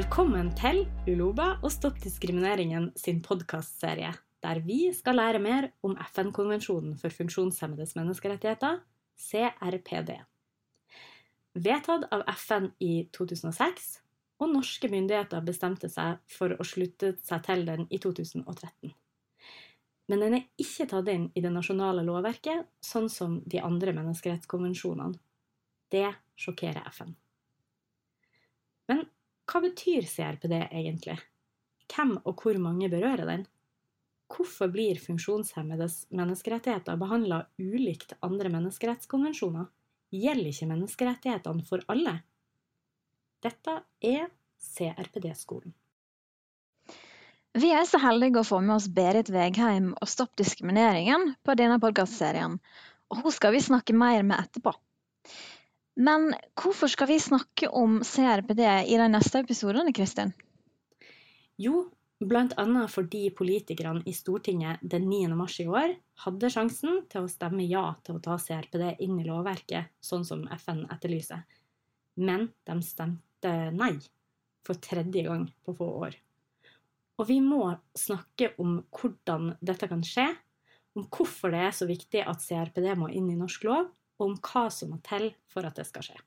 Velkommen til Uloba og Stopp diskrimineringen sin podkastserie, der vi skal lære mer om FN-konvensjonen for funksjonshemmedes menneskerettigheter, CRPD. Vedtatt av FN i 2006, og norske myndigheter bestemte seg for å slutte seg til den i 2013. Men den er ikke tatt inn i det nasjonale lovverket, sånn som de andre menneskerettskonvensjonene. Det sjokkerer FN. Hva betyr CRPD egentlig? Hvem og hvor mange berører den? Hvorfor blir funksjonshemmedes menneskerettigheter behandla ulikt andre menneskerettskonvensjoner? Gjelder ikke menneskerettighetene for alle? Dette er CRPD-skolen. Vi er så heldige å få med oss Berit Vegheim og Stopp diskrimineringen på denne podkastserien, og hun skal vi snakke mer med etterpå. Men hvorfor skal vi snakke om CRPD i de neste episodene, Kristin? Jo, bl.a. fordi politikerne i Stortinget den 9. mars i år hadde sjansen til å stemme ja til å ta CRPD inn i lovverket, sånn som FN etterlyser. Men de stemte nei for tredje gang på få år. Og vi må snakke om hvordan dette kan skje, om hvorfor det er så viktig at CRPD må inn i norsk lov, og om hva som må til for at det skal skje.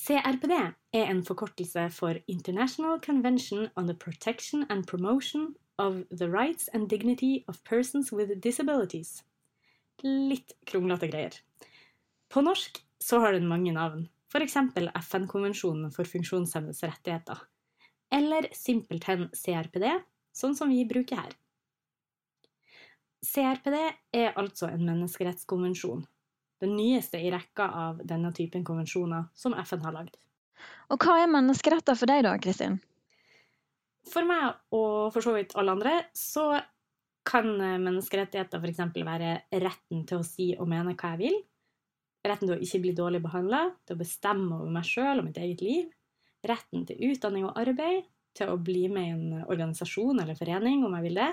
CRPD er en forkortelse for International Convention on the Protection and Promotion of the Rights and Dignity of Persons with Disabilities. Litt kronglete greier. På norsk så har den mange navn, f.eks. FN-konvensjonen for funksjonshemmedes rettigheter, eller simpelthen CRPD, sånn som vi bruker her. CRPD er altså en menneskerettskonvensjon, den nyeste i rekka av denne typen konvensjoner som FN har lagd. Og hva er menneskeretter for deg da, Kristin? For meg, og for så vidt alle andre, så kan menneskerettigheter f.eks. være retten til å si og mene hva jeg vil, retten til å ikke bli dårlig behandla, til å bestemme over meg sjøl og mitt eget liv, retten til utdanning og arbeid, til å bli med i en organisasjon eller forening om jeg vil det,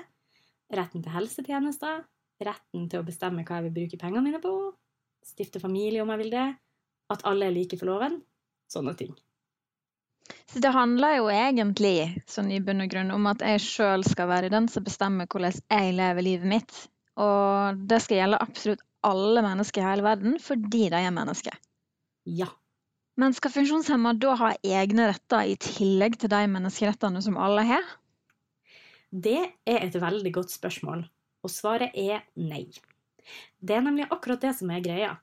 retten til helsetjenester, retten til å bestemme hva jeg vil bruke pengene mine på, stifte familie om jeg vil det, at alle er like for loven, sånne ting. Så det handler jo egentlig sånn i bunn og grunn om at jeg sjøl skal være den som bestemmer hvordan jeg lever livet mitt. Og det skal gjelde absolutt alle mennesker i hele verden fordi de er mennesker. Ja. Men skal funksjonshemma da ha egne retter i tillegg til de menneskerettene som alle har? Det er et veldig godt spørsmål, og svaret er nei. Det er nemlig akkurat det som er greia.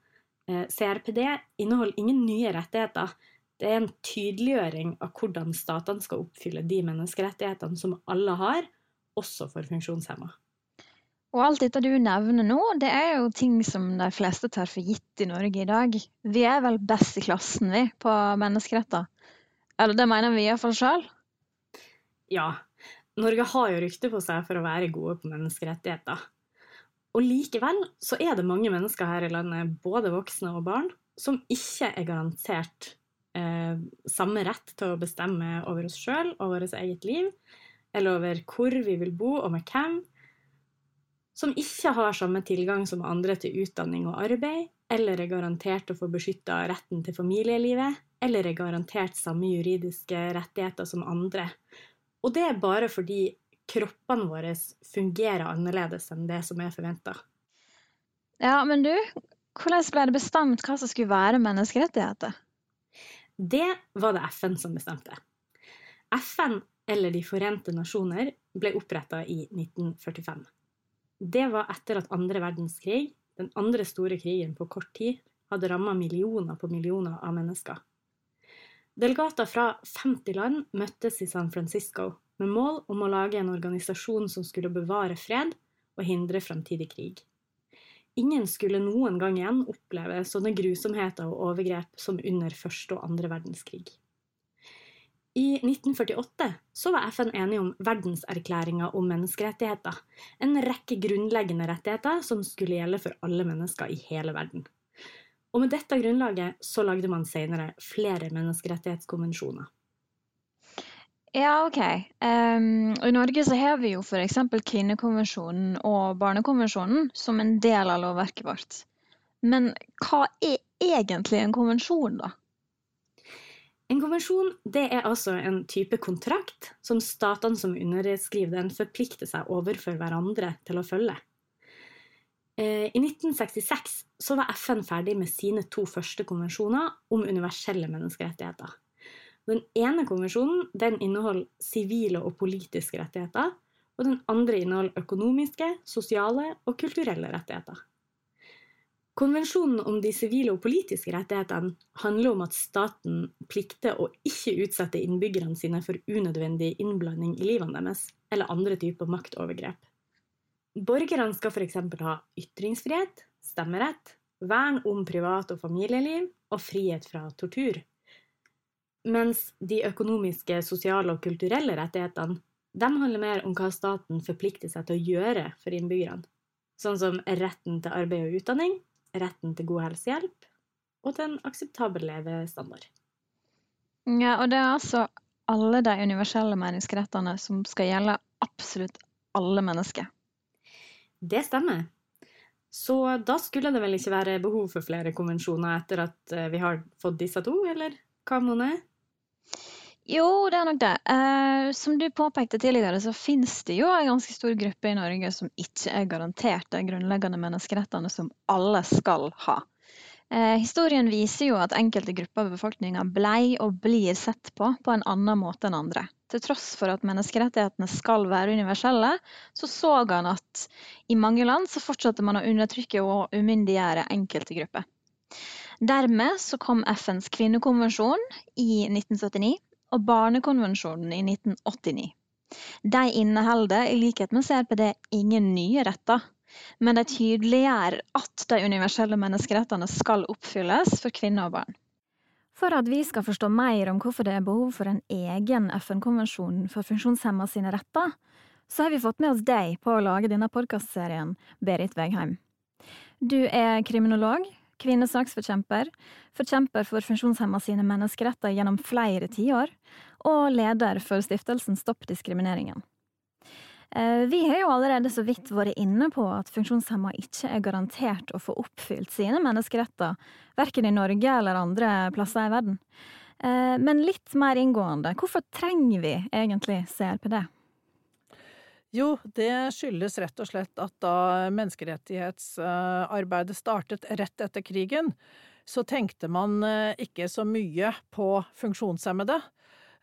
Eh, CRPD inneholder ingen nye rettigheter. Det er en tydeliggjøring av hvordan statene skal oppfylle de menneskerettighetene som alle har, også for funksjonshemma. Og alt dette du nevner nå, det er jo ting som de fleste tar for gitt i Norge i dag. Vi er vel best i klassen, vi, på menneskeretter. Eller det mener vi iallfall sjøl. Ja, Norge har jo rykte på seg for å være gode på menneskerettigheter. Og likevel så er det mange mennesker her i landet, både voksne og barn, som ikke er garantert eh, samme rett til å bestemme over oss sjøl og vårt eget liv, eller over hvor vi vil bo og med hvem, som ikke har samme tilgang som andre til utdanning og arbeid, eller er garantert å få beskytta retten til familielivet, eller er garantert samme juridiske rettigheter som andre. Og det er bare fordi kroppene våre fungerer annerledes enn det som er forventa. Ja, men du, hvordan ble det bestemt hva som skulle være menneskerettigheter? Det var det FN som bestemte. FN, eller De forente nasjoner, ble oppretta i 1945. Det var etter at andre verdenskrig, den andre store krigen på kort tid, hadde ramma millioner på millioner av mennesker. Delegater fra 50 land møttes i San Francisco med mål om å lage en organisasjon som skulle bevare fred og hindre fremtidig krig. Ingen skulle noen gang igjen oppleve sånne grusomheter og overgrep som under første og andre verdenskrig. I 1948 så var FN enige om verdenserklæringa om menneskerettigheter, en rekke grunnleggende rettigheter som skulle gjelde for alle mennesker i hele verden. Og med dette grunnlaget så lagde man senere flere menneskerettighetskonvensjoner. Ja, OK. Um, I Norge så har vi jo f.eks. kvinnekonvensjonen og barnekonvensjonen som en del av lovverket vårt. Men hva er egentlig en konvensjon, da? En konvensjon det er altså en type kontrakt som statene som underskriver den, forplikter seg overfor hverandre til å følge. Eh, I 1966 så var FN ferdig med sine to første konvensjoner om universelle menneskerettigheter. Den ene konvensjonen den inneholder sivile og politiske rettigheter, og den andre inneholder økonomiske, sosiale og kulturelle rettigheter. Konvensjonen om de sivile og politiske rettighetene handler om at staten plikter å ikke utsette innbyggerne sine for unødvendig innblanding i livene deres, eller andre typer maktovergrep. Borgerne skal f.eks. ha ytringsfrihet, stemmerett, vern om privat- og familieliv og frihet fra tortur. Mens de økonomiske, sosiale og kulturelle rettighetene de handler mer om hva staten forplikter seg til å gjøre for innbyggerne, sånn som retten til arbeid og utdanning, retten til god helsehjelp og til en akseptabel levestandard. Ja, og det er altså alle de universelle menneskerettene som skal gjelde absolutt alle mennesker. Det stemmer. Så da skulle det vel ikke være behov for flere konvensjoner etter at eh, vi har fått disse to, eller hva, Mone? Jo, det er nok det. Eh, som du påpekte tidligere, så finnes det jo en ganske stor gruppe i Norge som ikke er garantert de grunnleggende menneskerettene som alle skal ha. Eh, historien viser jo at enkelte grupper av befolkninga blei og blir sett på på en annen måte enn andre. Til tross for at menneskerettighetene skal være universelle, så så han at i mange land så fortsatte man å undertrykke og umyndiggjøre enkelte grupper. Dermed så kom FNs kvinnekonvensjon i 1979 og Barnekonvensjonen i 1989. De inneholder, i likhet med CRPD, ingen nye retter, men de tydeliggjør at de universelle menneskerettene skal oppfylles for kvinner og barn. For at vi skal forstå mer om hvorfor det er behov for en egen FN-konvensjon for funksjonshemma sine retter, så har vi fått med oss deg på å lage denne podkastserien, Berit Vegheim. Du er kriminolog, kvinnesaksforkjemper, forkjemper for funksjonshemma sine menneskeretter gjennom flere tiår, og leder for stiftelsen Stopp diskrimineringen. Eh, vi har jo allerede så vidt vært inne på at funksjonshemma ikke er garantert å få oppfylt sine menneskeretter, verken i Norge eller andre plasser i verden. Eh, men litt mer inngående, hvorfor trenger vi egentlig CRPD? Jo, det skyldes rett og slett at da menneskerettighetsarbeidet startet rett etter krigen, så tenkte man eh, ikke så mye på funksjonshemmede.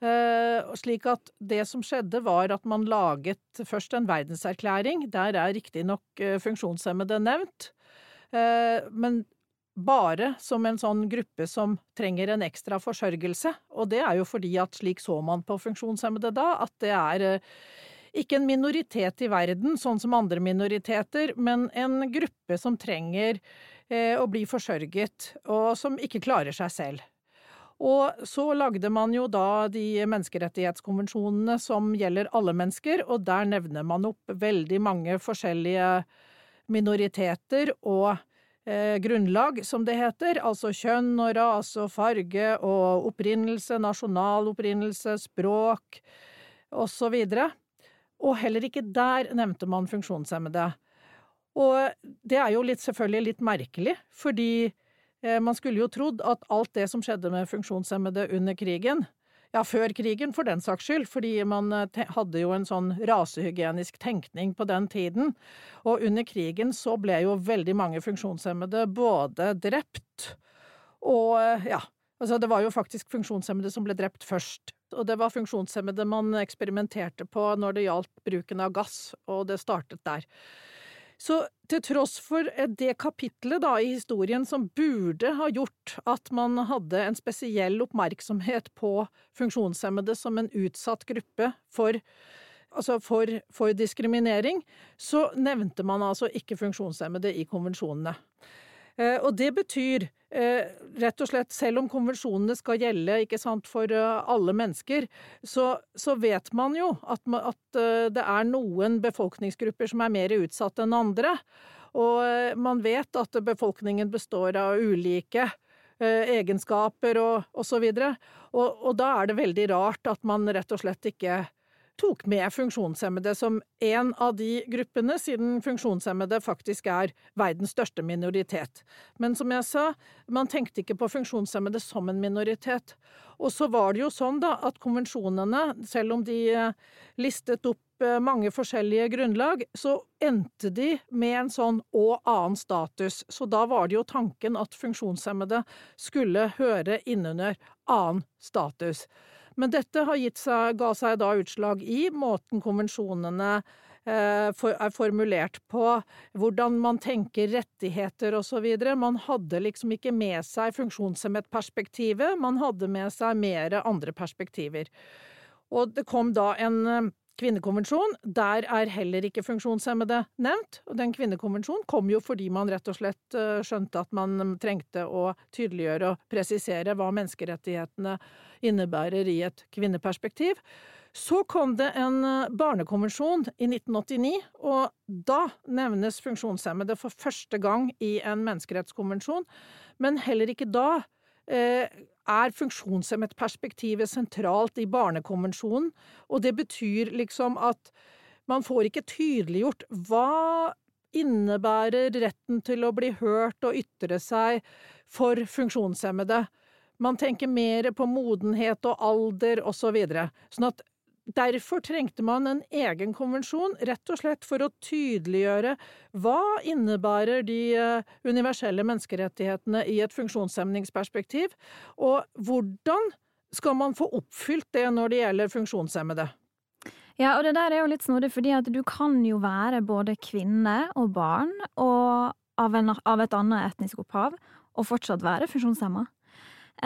Eh, slik at det som skjedde, var at man laget først en verdenserklæring. Der er riktignok eh, funksjonshemmede nevnt, men bare som en sånn gruppe som trenger en ekstra forsørgelse. Og det er jo fordi at slik så man på funksjonshemmede da, at det er ikke en minoritet i verden, sånn som andre minoriteter, men en gruppe som trenger eh, å bli forsørget, og som ikke klarer seg selv. Og så lagde man jo da de menneskerettighetskonvensjonene som gjelder alle mennesker, og der nevner man opp veldig mange forskjellige minoriteter og eh, grunnlag, som det heter, altså kjønn og rase og farge og opprinnelse, nasjonal opprinnelse, språk osv. Og heller ikke der nevnte man funksjonshemmede. Og det er jo litt, selvfølgelig litt merkelig, fordi man skulle jo trodd at alt det som skjedde med funksjonshemmede under krigen, ja, før krigen for den saks skyld, fordi man eh, hadde jo en sånn rasehygienisk tenkning på den tiden, og under krigen så ble jo veldig mange funksjonshemmede både drept og eh, ja, altså det var jo faktisk funksjonshemmede som ble drept først og det var funksjonshemmede man eksperimenterte på når det gjaldt bruken av gass, og det startet der. Så til tross for det kapitlet da i historien som burde ha gjort at man hadde en spesiell oppmerksomhet på funksjonshemmede som en utsatt gruppe for, altså for, for diskriminering, så nevnte man altså ikke funksjonshemmede i konvensjonene. Eh, og det betyr eh, rett og slett, selv om konvensjonene skal gjelde sant, for eh, alle mennesker, så, så vet man jo at, at, det er noen befolkningsgrupper som er mer utsatt enn andre. Og man vet at befolkningen består av ulike egenskaper og osv. Og, og, og da er det veldig rart at man rett og slett ikke tok med funksjonshemmede som en av de gruppene, siden funksjonshemmede faktisk er verdens største minoritet. Men som jeg sa, man tenkte ikke på funksjonshemmede som en minoritet. Og så var det jo sånn da at konvensjonene, selv om de eh, listet opp eh, mange forskjellige grunnlag, så endte de med en sånn og annen status. Så da var det jo tanken at funksjonshemmede skulle høre innunder annen status. Men dette seg, ga seg da utslag i måten konvensjonene eh, er formulert på, hvordan man tenker rettigheter osv. Man hadde liksom ikke med seg funksjonshemmet-perspektivet, man hadde med seg mer andre perspektiver. Og det kom da en eh, kvinnekonvensjon. Der er heller ikke funksjonshemmede nevnt. Og den kvinnekonvensjonen kom jo fordi man rett og slett eh, skjønte at man trengte å tydeliggjøre og presisere hva menneskerettighetene innebærer i et kvinneperspektiv. Så kom det en eh, barnekonvensjon i 1989, og da nevnes funksjonshemmede for første gang i en menneskerettskonvensjon. Men heller ikke da eh, er funksjonshemmet-perspektivet sentralt i Barnekonvensjonen, og det betyr liksom at man får ikke tydeliggjort hva innebærer retten til å bli hørt og ytre seg for funksjonshemmede. Man tenker mer på modenhet og alder og så videre. Sånn at Derfor trengte man en egen konvensjon, rett og slett for å tydeliggjøre hva innebærer de eh, universelle menneskerettighetene i et funksjonshemningsperspektiv, og hvordan skal man få oppfylt det når det gjelder funksjonshemmede? Ja, og det der er jo litt snodig, fordi at du kan jo være både kvinne og barn, og av, en, av et annet etnisk opphav, og fortsatt være funksjonshemma.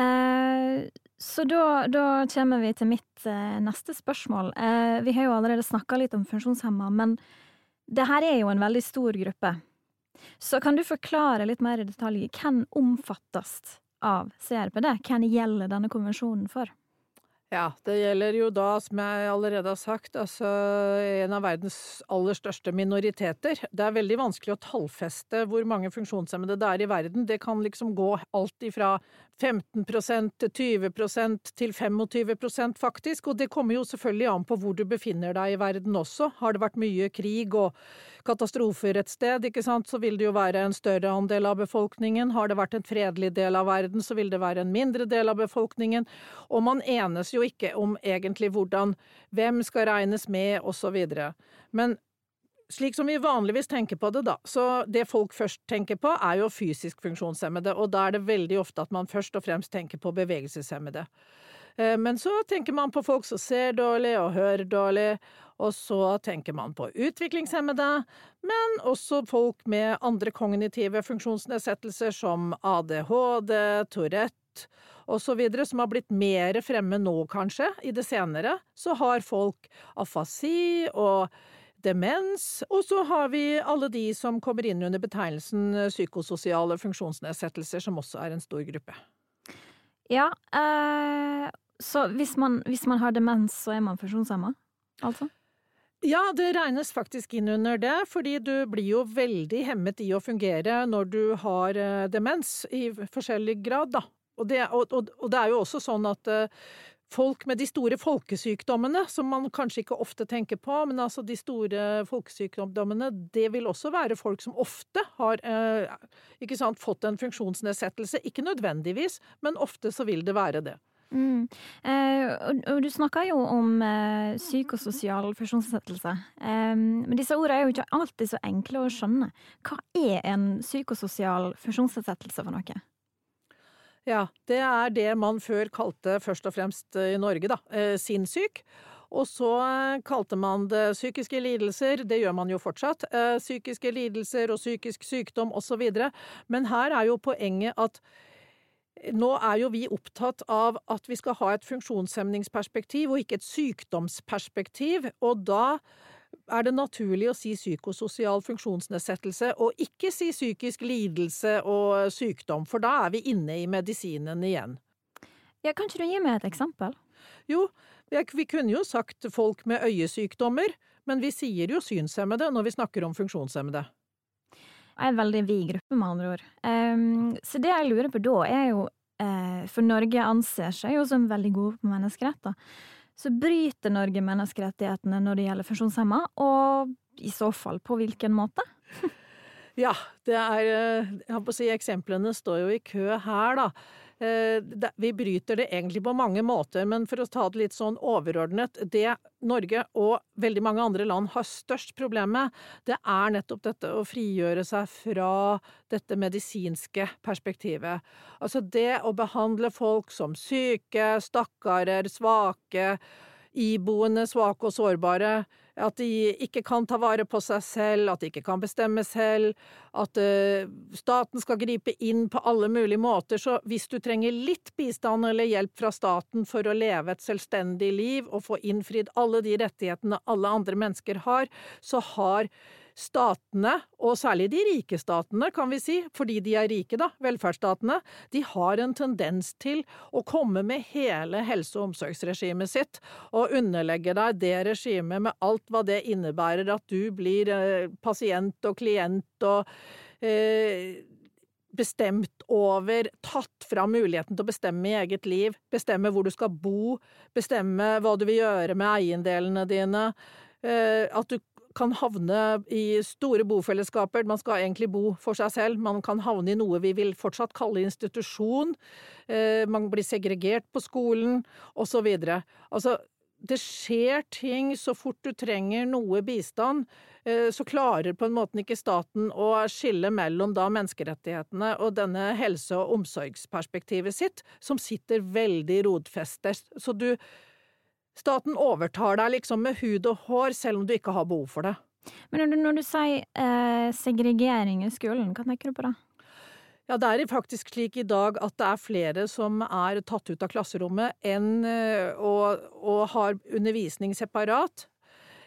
Eh, så da, da, kommer vi til mitt eh, neste spørsmål. Eh, vi har jo allerede snakka litt om funksjonshemma, men det her er jo en veldig stor gruppe. Så kan du forklare litt mer i detalj hvem omfattes av CRPD? Hvem gjelder denne konvensjonen for? Ja, det gjelder jo da, som jeg allerede har sagt, altså en av verdens aller største minoriteter. Det er veldig vanskelig å tallfeste hvor mange funksjonshemmede det er i verden. Det kan liksom gå alt ifra 15 til 20 til 25% faktisk, og det kommer jo selvfølgelig an på hvor du befinner deg i verden også. Har det vært mye krig og katastrofer et sted, ikke sant, så vil det jo være en større andel av befolkningen. Har det vært en fredelig del av verden, så vil det være en mindre del av befolkningen. Og man enes jo ikke om egentlig hvordan, hvem skal regnes med, videre. Men slik som vi vanligvis tenker på det, da, så det folk først tenker på, er jo fysisk funksjonshemmede, og da er det veldig ofte at man først og fremst tenker på bevegelseshemmede. Eh, men så tenker man på folk som ser dårlig og hører dårlig, og så tenker man på utviklingshemmede, men også folk med andre kognitive funksjonsnedsettelser som ADHD, Tourette osv., som har blitt mer fremme nå, kanskje, i det senere. Så har folk afasi og demens, og så har vi alle de som kommer inn under betegnelsen psykososiale funksjonsnedsettelser, som også er en stor gruppe. Ja, eh, så hvis man, hvis man, har demens, så er man funksjonshemma, altså? Ja, det regnes faktisk inn under det, fordi du blir jo veldig hemmet i å fungere når du har eh, demens, i forskjellig grad, da. Og det, og, og, det er jo også sånn at uh, folk med de store folkesykdommene, som man kanskje ikke ofte tenker på, men altså de store folkesykdommene, det vil også være folk som ofte har eh, ikke sant, fått en funksjonsnedsettelse. Ikke nødvendigvis, men ofte så vil det være det. Mm. Eh, og, og, du snakker jo om eh, psykososial funksjonsnedsettelse. Eh, men disse ordene er jo ikke alltid så enkle å skjønne. Hva er en psykososial funksjonsnedsettelse for noe? Ja, det er det man før kalte først og fremst eh, i Norge, da, eh, sinnssyk. Og så eh, kalte man det psykiske lidelser, det gjør man jo fortsatt, psykiske lidelser og psykisk sykdom osv. Men her er jo poenget at nå er jo vi opptatt av at vi skal ha et funksjonshemningsperspektiv og ikke et sykdomsperspektiv, og da er det naturlig å si psykososial funksjonsnedsettelse, og ikke si psykisk lidelse og sykdom, for da er vi inne i medisinen igjen. Ja, kan ikke du gi meg et eksempel? Jo, vi kunne jo sagt folk med øyesykdommer, men vi sier jo synshemmede når vi snakker om funksjonshemmede. En veldig vid gruppe, med andre ord. Um, så det jeg lurer på da, er jo uh, For Norge anser seg jo som veldig gode på menneskeretter. Så bryter Norge menneskerettighetene når det gjelder funksjonshemma, og i så fall på hvilken måte? ja, det er Jeg holdt på å si, eksemplene står jo i kø her, da. Eh, vi bryter det egentlig på mange måter, men for å ta det litt sånn overordnet Det Norge og veldig mange andre land har størst problem med, det er nettopp dette å frigjøre seg fra dette medisinske perspektivet. Altså det å behandle folk som syke, stakkarer, svake, iboende, svake og sårbare at de ikke kan ta vare på seg selv, at de ikke kan bestemme selv, at uh, staten skal gripe inn på alle mulige måter. Så hvis du trenger litt bistand eller hjelp fra staten for å leve et selvstendig liv og få innfridd alle de rettighetene alle andre mennesker har, så har statene, og særlig de rike statene, kan vi si, fordi de er rike, da, velferdsstatene, de har en tendens til å komme med hele helse- og omsorgsregimet sitt og underlegge deg det regimet med alt hva det innebærer, at du blir eh, pasient og klient og eh, bestemt over, tatt fra muligheten til å bestemme i eget liv, bestemme hvor du skal bo, bestemme hva du vil gjøre med eiendelene dine, eh, at du kan havne i store bofellesskaper. Man skal egentlig bo for seg selv. Man kan havne i noe vi vil fortsatt kalle institusjon. Eh, man blir segregert på skolen, osv. Altså, det skjer ting så fort du trenger noe bistand, eh, så klarer på en måte ikke staten å skille mellom da menneskerettighetene og denne helse- og omsorgsperspektivet sitt, som sitter veldig rodfestet. Så du Staten overtar deg liksom med hud og hår, selv om du ikke har behov for det. Men når du, når du sier eh, segregering i skolen, hva tenker du på da? Ja, det er faktisk slik i dag at det er flere som er tatt ut av klasserommet enn, eh, og, og har undervisning separat,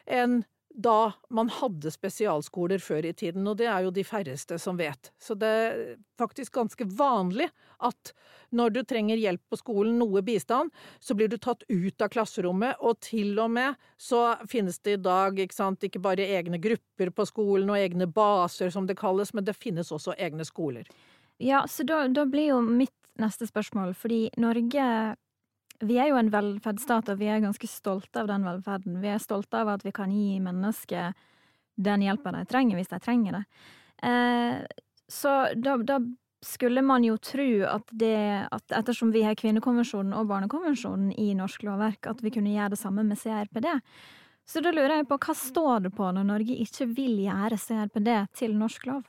enn da man hadde spesialskoler før i tiden, og det er jo de færreste som vet. Så det er faktisk ganske vanlig at når du trenger hjelp på skolen, noe bistand, så blir du tatt ut av klasserommet, og til og med så finnes det i dag ikke, sant, ikke bare egne grupper på skolen og egne baser, som det kalles, men det finnes også egne skoler. Ja, så da, da blir jo mitt neste spørsmål, fordi Norge vi er jo en velferdsstat, og vi er ganske stolte av den velferden. Vi er stolte av at vi kan gi mennesker den hjelpa de trenger, hvis de trenger det. Eh, så da, da, skulle man jo tro at det at ettersom vi har kvinnekonvensjonen og barnekonvensjonen i norsk lovverk, at vi kunne gjøre det samme med CRPD. Så da lurer jeg på hva står det på når Norge ikke vil gjøre CRPD til norsk lov?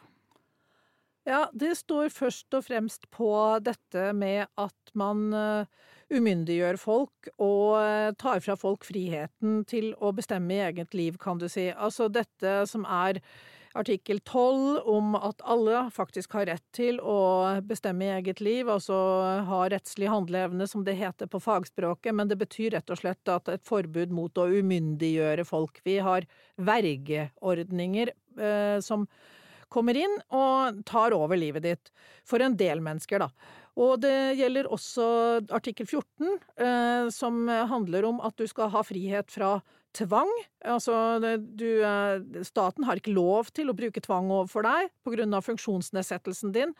Ja, det står først og fremst på dette med at man uh, umyndiggjør folk og eh, tar fra folk friheten til å bestemme i eget liv, kan du si. Altså dette som er artikkel 12 om at alle faktisk har rett til å bestemme i eget liv, altså ha rettslig handleevne, som det heter på fagspråket, men det betyr rett og slett at et forbud mot å umyndiggjøre folk. Vi har vergeordninger eh, som kommer inn og tar over livet ditt. For en del mennesker, da. Og det gjelder også artikkel 14, eh, som handler om at du skal ha frihet fra tvang. Altså, du, eh, staten har ikke lov til å bruke tvang overfor deg på grunn av funksjonsnedsettelsen din.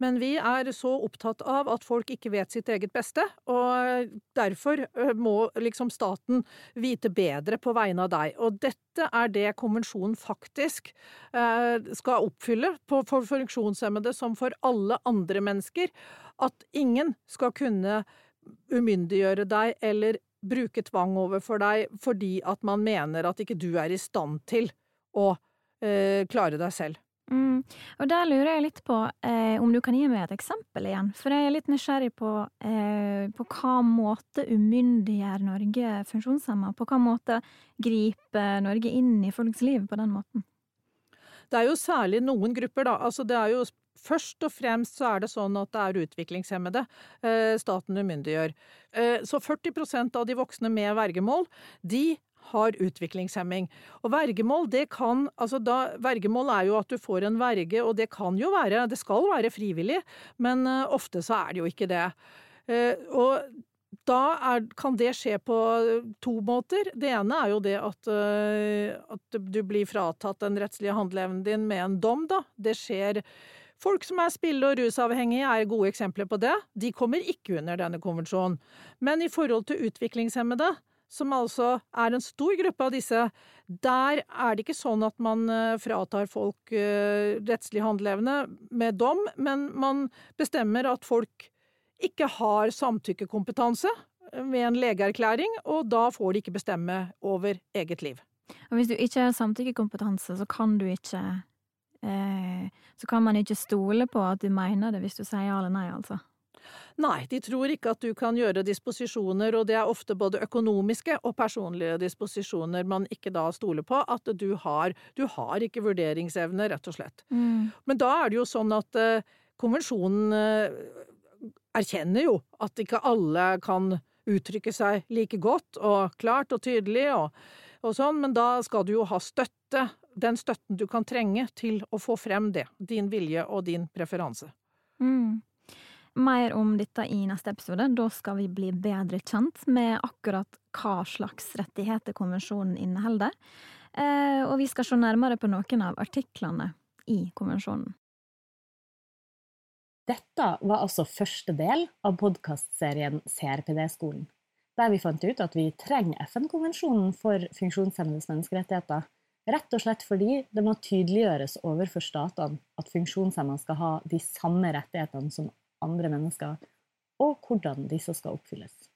Men vi er så opptatt av at folk ikke vet sitt eget beste, og derfor må liksom staten vite bedre på vegne av deg. Og dette er det konvensjonen faktisk skal oppfylle for funksjonshemmede som for alle andre mennesker. At ingen skal kunne umyndiggjøre deg eller bruke tvang overfor deg fordi at man mener at ikke du er i stand til å klare deg selv. Og der lurer jeg litt på eh, om du kan gi meg et eksempel igjen. For jeg er litt nysgjerrig på eh, på hva måte umyndiggjør Norge funksjonshemma? På hva måte griper Norge inn i folks liv på den måten? Det er jo særlig noen grupper, da. Altså det er jo Først og fremst så er det sånn at det er utviklingshemmede eh, staten umyndiggjør. Eh, så 40% av de voksne med vergemål, de har utviklingshemming. Og vergemål, det kan Altså da Vergemål er jo at du får en verge, og det kan jo være Det skal være frivillig, men uh, ofte så er det jo ikke det. Uh, og da er, kan det skje på to måter. Det ene er jo det at, uh, at du blir fratatt den rettslige handleevnen din med en dom, da. Det skjer Folk som er spille- og rusavhengige er gode eksempler på det. De kommer ikke under denne konvensjonen. Men i forhold til utviklingshemmede, som altså er en stor gruppe av disse, der er det ikke sånn at man eh, fratar folk eh, rettslig handleevne med dom, men man bestemmer at folk ikke har samtykkekompetanse ved en legeerklæring, og da får de ikke bestemme over eget liv. Og hvis du ikke har samtykkekompetanse, så kan du ikke eh, Så kan man ikke stole på at du mener det hvis du sier ja eller nei, altså? Nei, de tror ikke at du kan gjøre disposisjoner, og det er ofte både økonomiske og personlige disposisjoner man ikke da stoler på, at du har. Du har ikke vurderingsevne, rett og slett. Mm. Men da er det jo sånn at eh, konvensjonen eh, erkjenner jo at ikke alle kan uttrykke seg like godt og klart og tydelig og, og sånn, men da skal du jo ha støtte, den støtten du kan trenge til å få frem det, din vilje og din preferanse. Mm. Mer om dette i neste episode. Da skal vi bli bedre kjent med akkurat hva slags rettigheter konvensjonen inneholder. Eh, og vi skal se nærmere på noen av artiklene i konvensjonen. Dette var altså første del av podkastserien CRPD-skolen, der vi fant ut at vi trenger FN-konvensjonen for funksjonshemmedes menneskerettigheter, rett og slett fordi det må tydeliggjøres overfor statene at funksjonshemmede skal ha de samme rettighetene som andre mennesker, og hvordan disse skal oppfylles.